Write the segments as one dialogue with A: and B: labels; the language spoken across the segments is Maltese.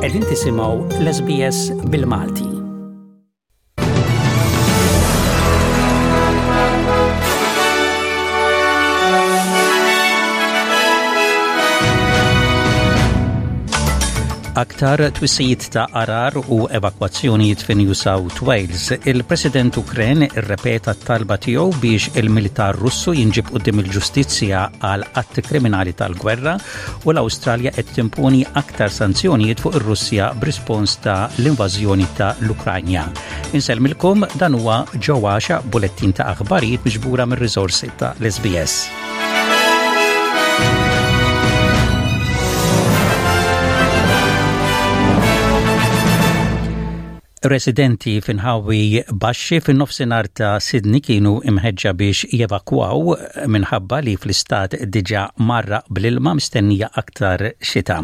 A: Qegħdin tisimgħu l-SBS bil-Malti. Aktar twissijiet ta' arar u evakwazzjonijiet fi New South Wales, il-President Ukren irrepeta t-talba tiegħu biex il-militar Russu jinġib qudiem il-ġustizzja għal atti kriminali tal-gwerra u l-Awstralja qed timponi aktar sanzjonijiet fuq ir-Russja b'rispons ta' l-invażjoni ta' l-Ukranja. Insellmilkom dan huwa ġewwaxa bulettin ta' aħbarijiet miġbura mir-riżorsi ta' l-SBS. residenti finħawi baxxi fin-nofsinhar ta' Sidni kienu imħeġġa biex jevakwaw minħabba li fl-istat diġà marra bl-ilma mistennija aktar xita.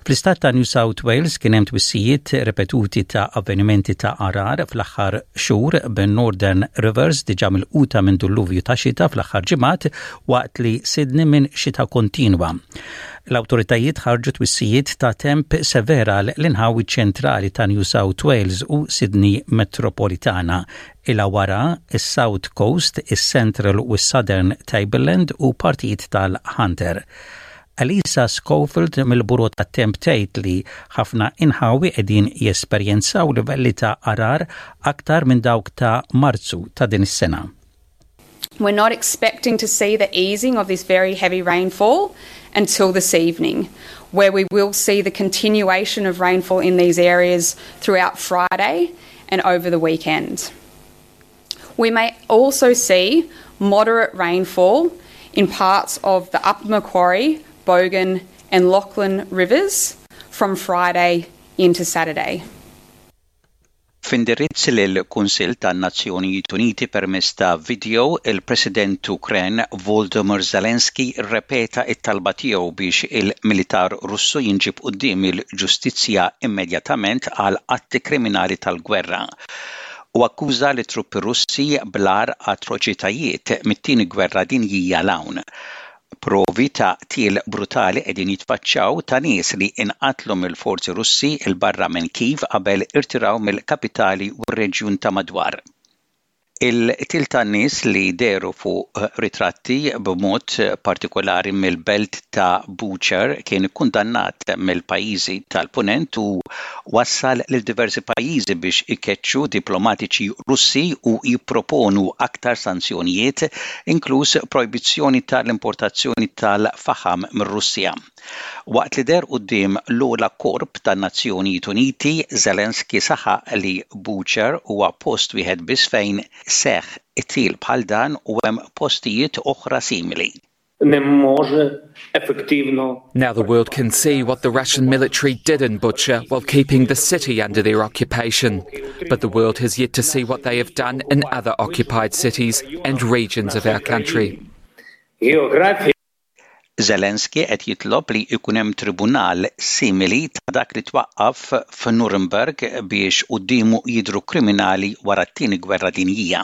A: Fl-istat ta' New South Wales kien hemm twissijiet repetuti ta' avvenimenti ta' għarar fl-aħħar xhur, bin-Northern Rivers diġà milquta minn dulluvju ta' xita fl-aħħar ġimgħat waqt li Sydney minn xita kontinwa. L-awtoritajiet ħarġu twissijiet ta' temp sever għal l-inħawi ċentrali ta' New South Wales u Sydney metropolitana, il-Awara, is-South Coast, is-Central u s-Southern Tableland u partijiet tal-Hunter. Elisa Schofield mill-Bureau tat-Temp tgħid li ħafna inħawi qegħdin jesperjenzaw livelli ta' għargħar aktar minn dawk ta' Marzu ta' din is-sena.
B: We're not expecting to see the easing of this very heavy rainfall until this evening, where we will see the continuation of rainfall in these areas throughout Friday and over the weekend. We may also see moderate rainfall in parts of the upper Macquarie, Bogan and Lachlan Rivers from Friday into Saturday.
C: F'indirizz lill-Kunsill tan-Nazzjonijiet Uniti permezz ta' vidjo, il-President Ukren Volodymyr Zelensky rrepeta t-talba tiegħu biex il-militar Russu jinġieb quddiem il-ġustizzja immedjatament għal atti kriminali tal-gwerra. u akkuża lit-truppi Russi bl-agħar atroċitajiet mit-Tieni Gwerra Dinjija 'l hawn. Provi ta' qtil brutali qegħdin jitfaċċaw ta' nies li inqatlu mill-forzi Russi 'l barra minn Kiev qabel irtiraw mill-kapitali u r-reġjun ta' madwar. Il-qtil ta' nies li dehru fuq ritratti, b'mod partikolari mill-belt ta' Buchar, kien ikkundannat mill-pajjiżi tal-Punent u wassal lil diversi pajjiżi biex ikeċċu diplomatiċi Russi u jipproponu aktar sanzjonijiet, inkluż projbizzjoni tal-importazzjoni tal-faħam mir-Russja. Waqt li deher quddiem l-ogħla korp tan-Nazzjonijiet Uniti, Zelensky saħaq li Bucha huwa post wieħed biss fejn seħħ qtil bħal dan u hemm postijiet oħra simili.
D: Now
E: the world can see what the Russian military did in Bucha while keeping the city under their occupation. But the world has yet to see what they have done in other occupied cities and regions of our country.
C: Zelensky qed jitlob li jkun hemm tribunal simili ta' dak li twaqqaf f'Nuremberg biex quddiemu jidhru kriminali wara t-Tieni Gwerra Dinjija.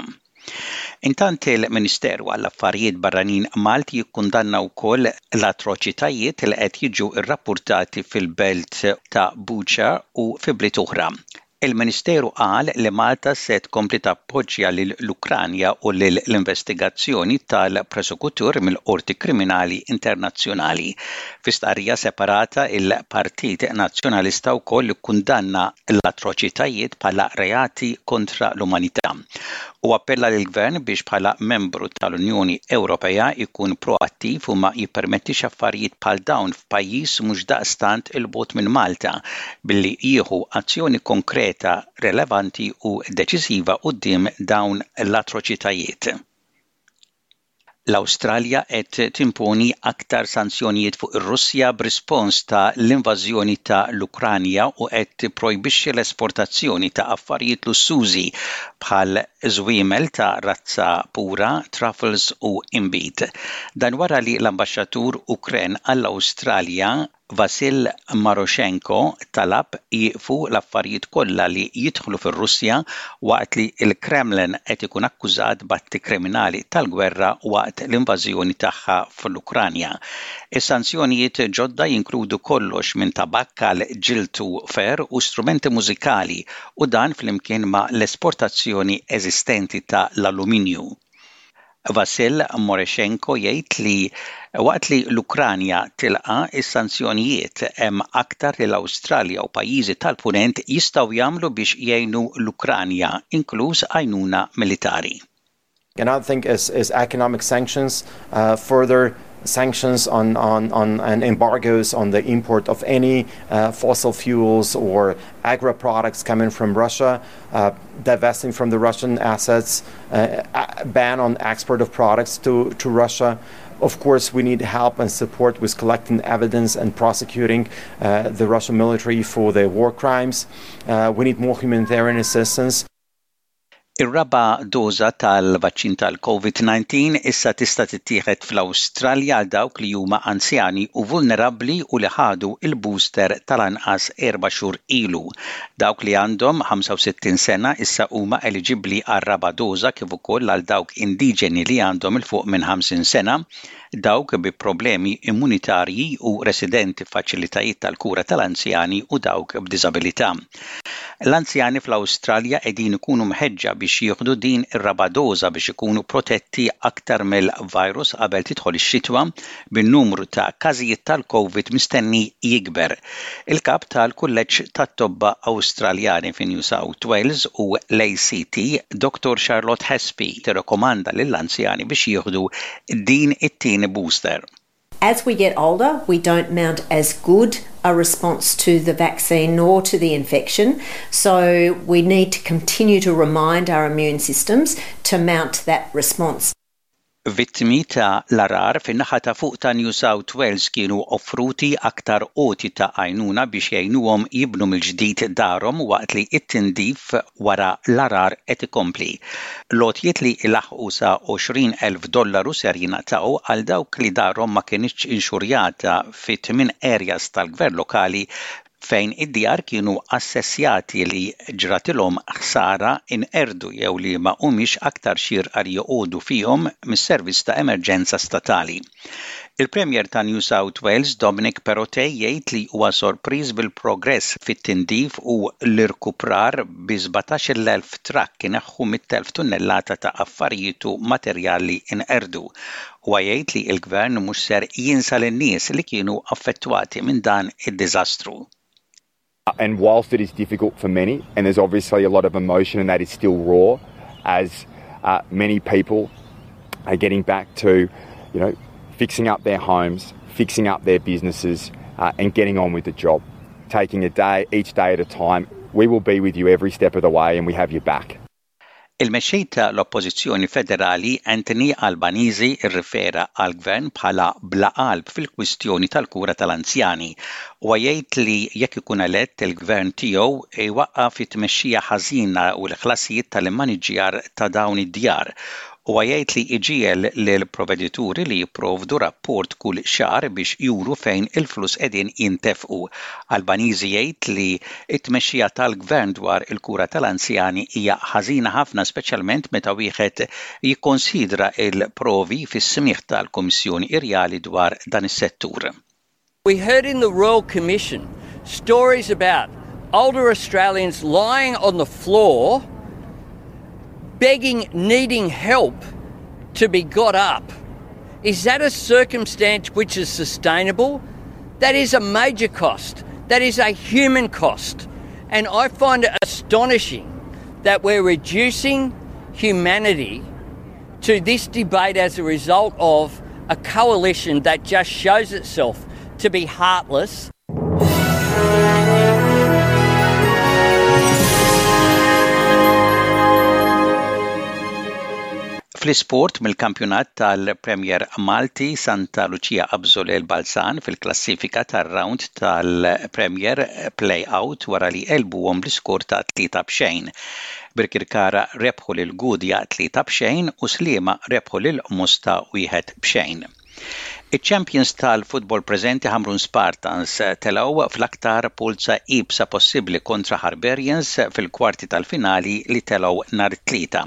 C: Intant il-Ministeru għall-Affarijiet Barranin Malti jikkundanna wkoll l-atroċitajiet li qed jiġu rrappurtati fil-belt ta' Bucha u fi bliet oħra. Il-Ministeru qal li Malta se tkompli tappoġġja lill-Ukranja u lill-investigazzjoni tal-Prosekutur mill-Qorti Kriminali Internazzjonali. Fi stqarrija separata il-Partit Nazzjonalista wkoll ikkundanna l-atroċitajiet bħala reati kontra l-umanità. u appella lill-Gvern biex bħala membru tal-Unjoni Ewropea jkun proattiv u ma jippermettix affarijiet bħal dawn f'pajjiż mhux daqstant 'il bogħod minn Malta billi jieħu azzjoni konkreta, relevanti u deċiżiva quddiem dawn l-atroċitajiet. L-Awstralja qed timponi aktar sanzjonijiet fuq ir-Russja b'rispons ta' l-invażjoni ta' l-Ukranja u qed tipprojbixxi l-esportazzjoni ta' affarijiet lussużi bħal żwiemel ta' razza pura, truffles u inbid. Dan wara li l-Ambaxxatur Ukren għall-Awstralja, Vasyl Marushenko talab jieqfu l-affarijiet kollha li jidħlu fir-Russja waqt li l-Kremlin qed ikun akkużat b'atti kriminali tal-gwerra waqt l-invażjoni tagħha fl-Ukranja. Is-sanzjonijiet ġodda jinkludu kollox minn tabakk għal ġild u ferr u strumenti mużikali u dan flimkien ma' l-esportazzjoni eżistenti ta' l-aluminju. Vasyl Moreshenko jgħid li waqt li l-Ukranja tilqa' s-sanzjonijiet, hemm aktar li l-Awstralja u pajjiżi tal-Punent jistgħu jagħmlu biex jgħinu l-Ukranja, inkluż għajnuna militari.
D: Another thing is is economic sanctions, further sanctions on on and embargoes on the import of any fossil fuels or agro products coming from Russia. divesting from the Russian assets, ban on export of products to Russia. Of course, we need help and support with collecting evidence and prosecuting the Russian military for their war crimes. We need more humanitarian assistance.
C: Ir-raba' doża tal-vaċċin tal-COVID-19 issa tista' tittieħed fl-Awstralja għal dawk li huma anzjani u vulnerabbli u li ħadu l-booster tal-anqas erba' xhur ilu. Dawk li għandhom 65 sena issa huma eliġibbli għar-raba' doża kif ukoll għal dawk indiġeni li għandhom 'il fuq minn 50 sena, dawk bi problemi immunitarji u residenti f'faċilitajiet tal-kura tal-anzjani u dawk b'diżabilità. L-anzjani fl-Awstralja qegħdin ikunu mħeġġa biex jieħdu din ir-raba' doża biex ikunu protetti aktar mill-virus qabel tidħol ix-xitwa bin-numru ta' każijiet tal-Covid mistenni jikber. Il-Kap tal-Kulleġġ tat-Tobba Awstraljani fi New South Wales u l-ACT, Dottor Charlotte Hespe, tirrakkomanda lill-anzjani biex jieħdu din it-tieni booster.
F: As we get older, we don't mount as good a response to the vaccine nor to the infection, so we need to continue to remind our immune systems to mount that response.
C: Vittmi ta' l-għarar fin-naħa ta' fuq ta' New South Wales kienu offruti aktar għoti ta' għajnuna biex jgħinuhom jibnu mill-ġdid darhom waqt li t-tindif wara l-għarar qed ikompli. L-għotjiet li jlaħħqu sa 20 elf dollaru ser jingħataw għal dawk li darhom ma kinitx inxurjata fi tmien areas tal-gvern lokali fejn id-djar kienu assessjati li ġratilhom ħsara inqerdu jew li ma humiex aktar xierqa li joqogħdu fihom mis-Servizz ta' Emerġenza Statali. Il-Premier ta' New South Wales Dominic Perrottet jgħid li huwa sorpriż bil-progress fit-tindif u l-irkuprar bi 17-il elf trakk ineħħu mitt elf tunnellata ta' affarijiet u materjal li inqerdu Huwa jgħid li l-gvern mhux ser jinsa lin-nies li kienu affettwati minn dan id-diżastru.
G: Uh, and whilst it is difficult for many, and there's obviously a lot of emotion, and that is still raw, as uh, many people are getting back to, you know, fixing up their homes, fixing up their businesses, uh, and getting on with the job. Taking a day, each day at a time. We will be with you every step of the way, and we have your back.
C: Il-Mexxej ta' l-Oppożizzjoni Federali Anthony Albanese rrifera għall-Gvern bħala bla qalb fil-kwistjoni tal-kura tal-anzjani. Huwa jgħid li jekk ikun elett il-Gvern tiegħu jwaqqaf it-tmexxija ħażina u l-ħlasijiet tal-immaniġġjar ta' dawn id-djar Huwa jgħid li jġiegħel lill-provedituri li jipprovdu rapport kull xahar biex juru fejn il-flus qegħdin jintefqu. Albanese jgħid li t-tmexxija tal-Gvern dwar il-kura tal-anzjani hija ħażina ħafna speċjalment meta wieħed jikkonsidra l-provi fis-smigħ tal-Kummissjoni Irjali dwar dan is-settur.
H: We heard in the Royal Commission stories about older Australians lying on the floor begging, needing help to be got up. Is that a circumstance which is sustainable? That is a major cost. That is a human cost. And I find it astonishing that we're reducing humanity to this debate as a result of a coalition that just shows itself to be heartless.
C: Fl-isport mill-kampjonat tal-Premier Malti Santa Lucia qabżu lil Balzan fil-klassifika tar-round tal-Premier play-out wara li għelbuhom bl-iskor ta' tlieta b'xejn. Birkirkara rebħu lil Gudja tlieta b'xejn u Sliema rebħu lil Mosta wieħed b'xejn. Iċ-champions tal-futbol preżenti Ħamrun Spartans telgħu fl-aktar pulza iebsa possibbli kontra Harberians fil-kwarti tal-finali li telgħu nhar it-Tlieta.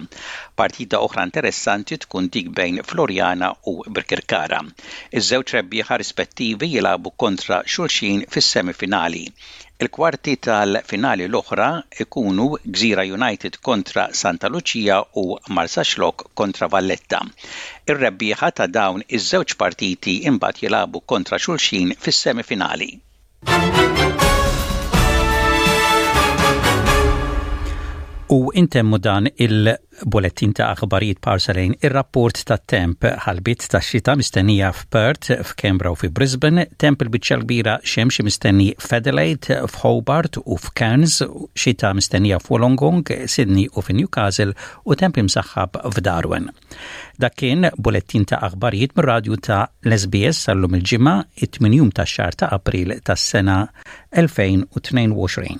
C: Partita oħra interessanti tkun dik bejn Floriana u Birkirkara. Iż-żewġ rebbieħa rispettivi jilagħbu kontra xulxin fis-semi finali. Il-kwarti tal-finali l-oħra jkunu Gżira United kontra Santa Lucia u Marsaxlokk kontra Valletta. Ir-rebbieħa ta' dawn iż-żewġ partiti imbagħad jilagħbu kontra xulxin fis-semifinali.
A: U intemmu dan il. Bulettin ta' aħbarijiet b'ħarsa lejn ir-rapport tat-temp, ħalbiet tax-xita mistennija f'Perth, f'Kembra u fi Brisbane, temp il-biċċa l-kbira xemxi mistenni f'Adelaide, f'Hobart u f'Cairns, xita mistennija f'Wollongong, Sydney u fi Newcastle u temp imsaħħab f'Darwin. Dak kien bulettin ta' aħbarijiet mir-radju ta' l-SBS sal-lum il-ġimgħa, it-tmien jum tax-xahar ta' April tas-sena 2022.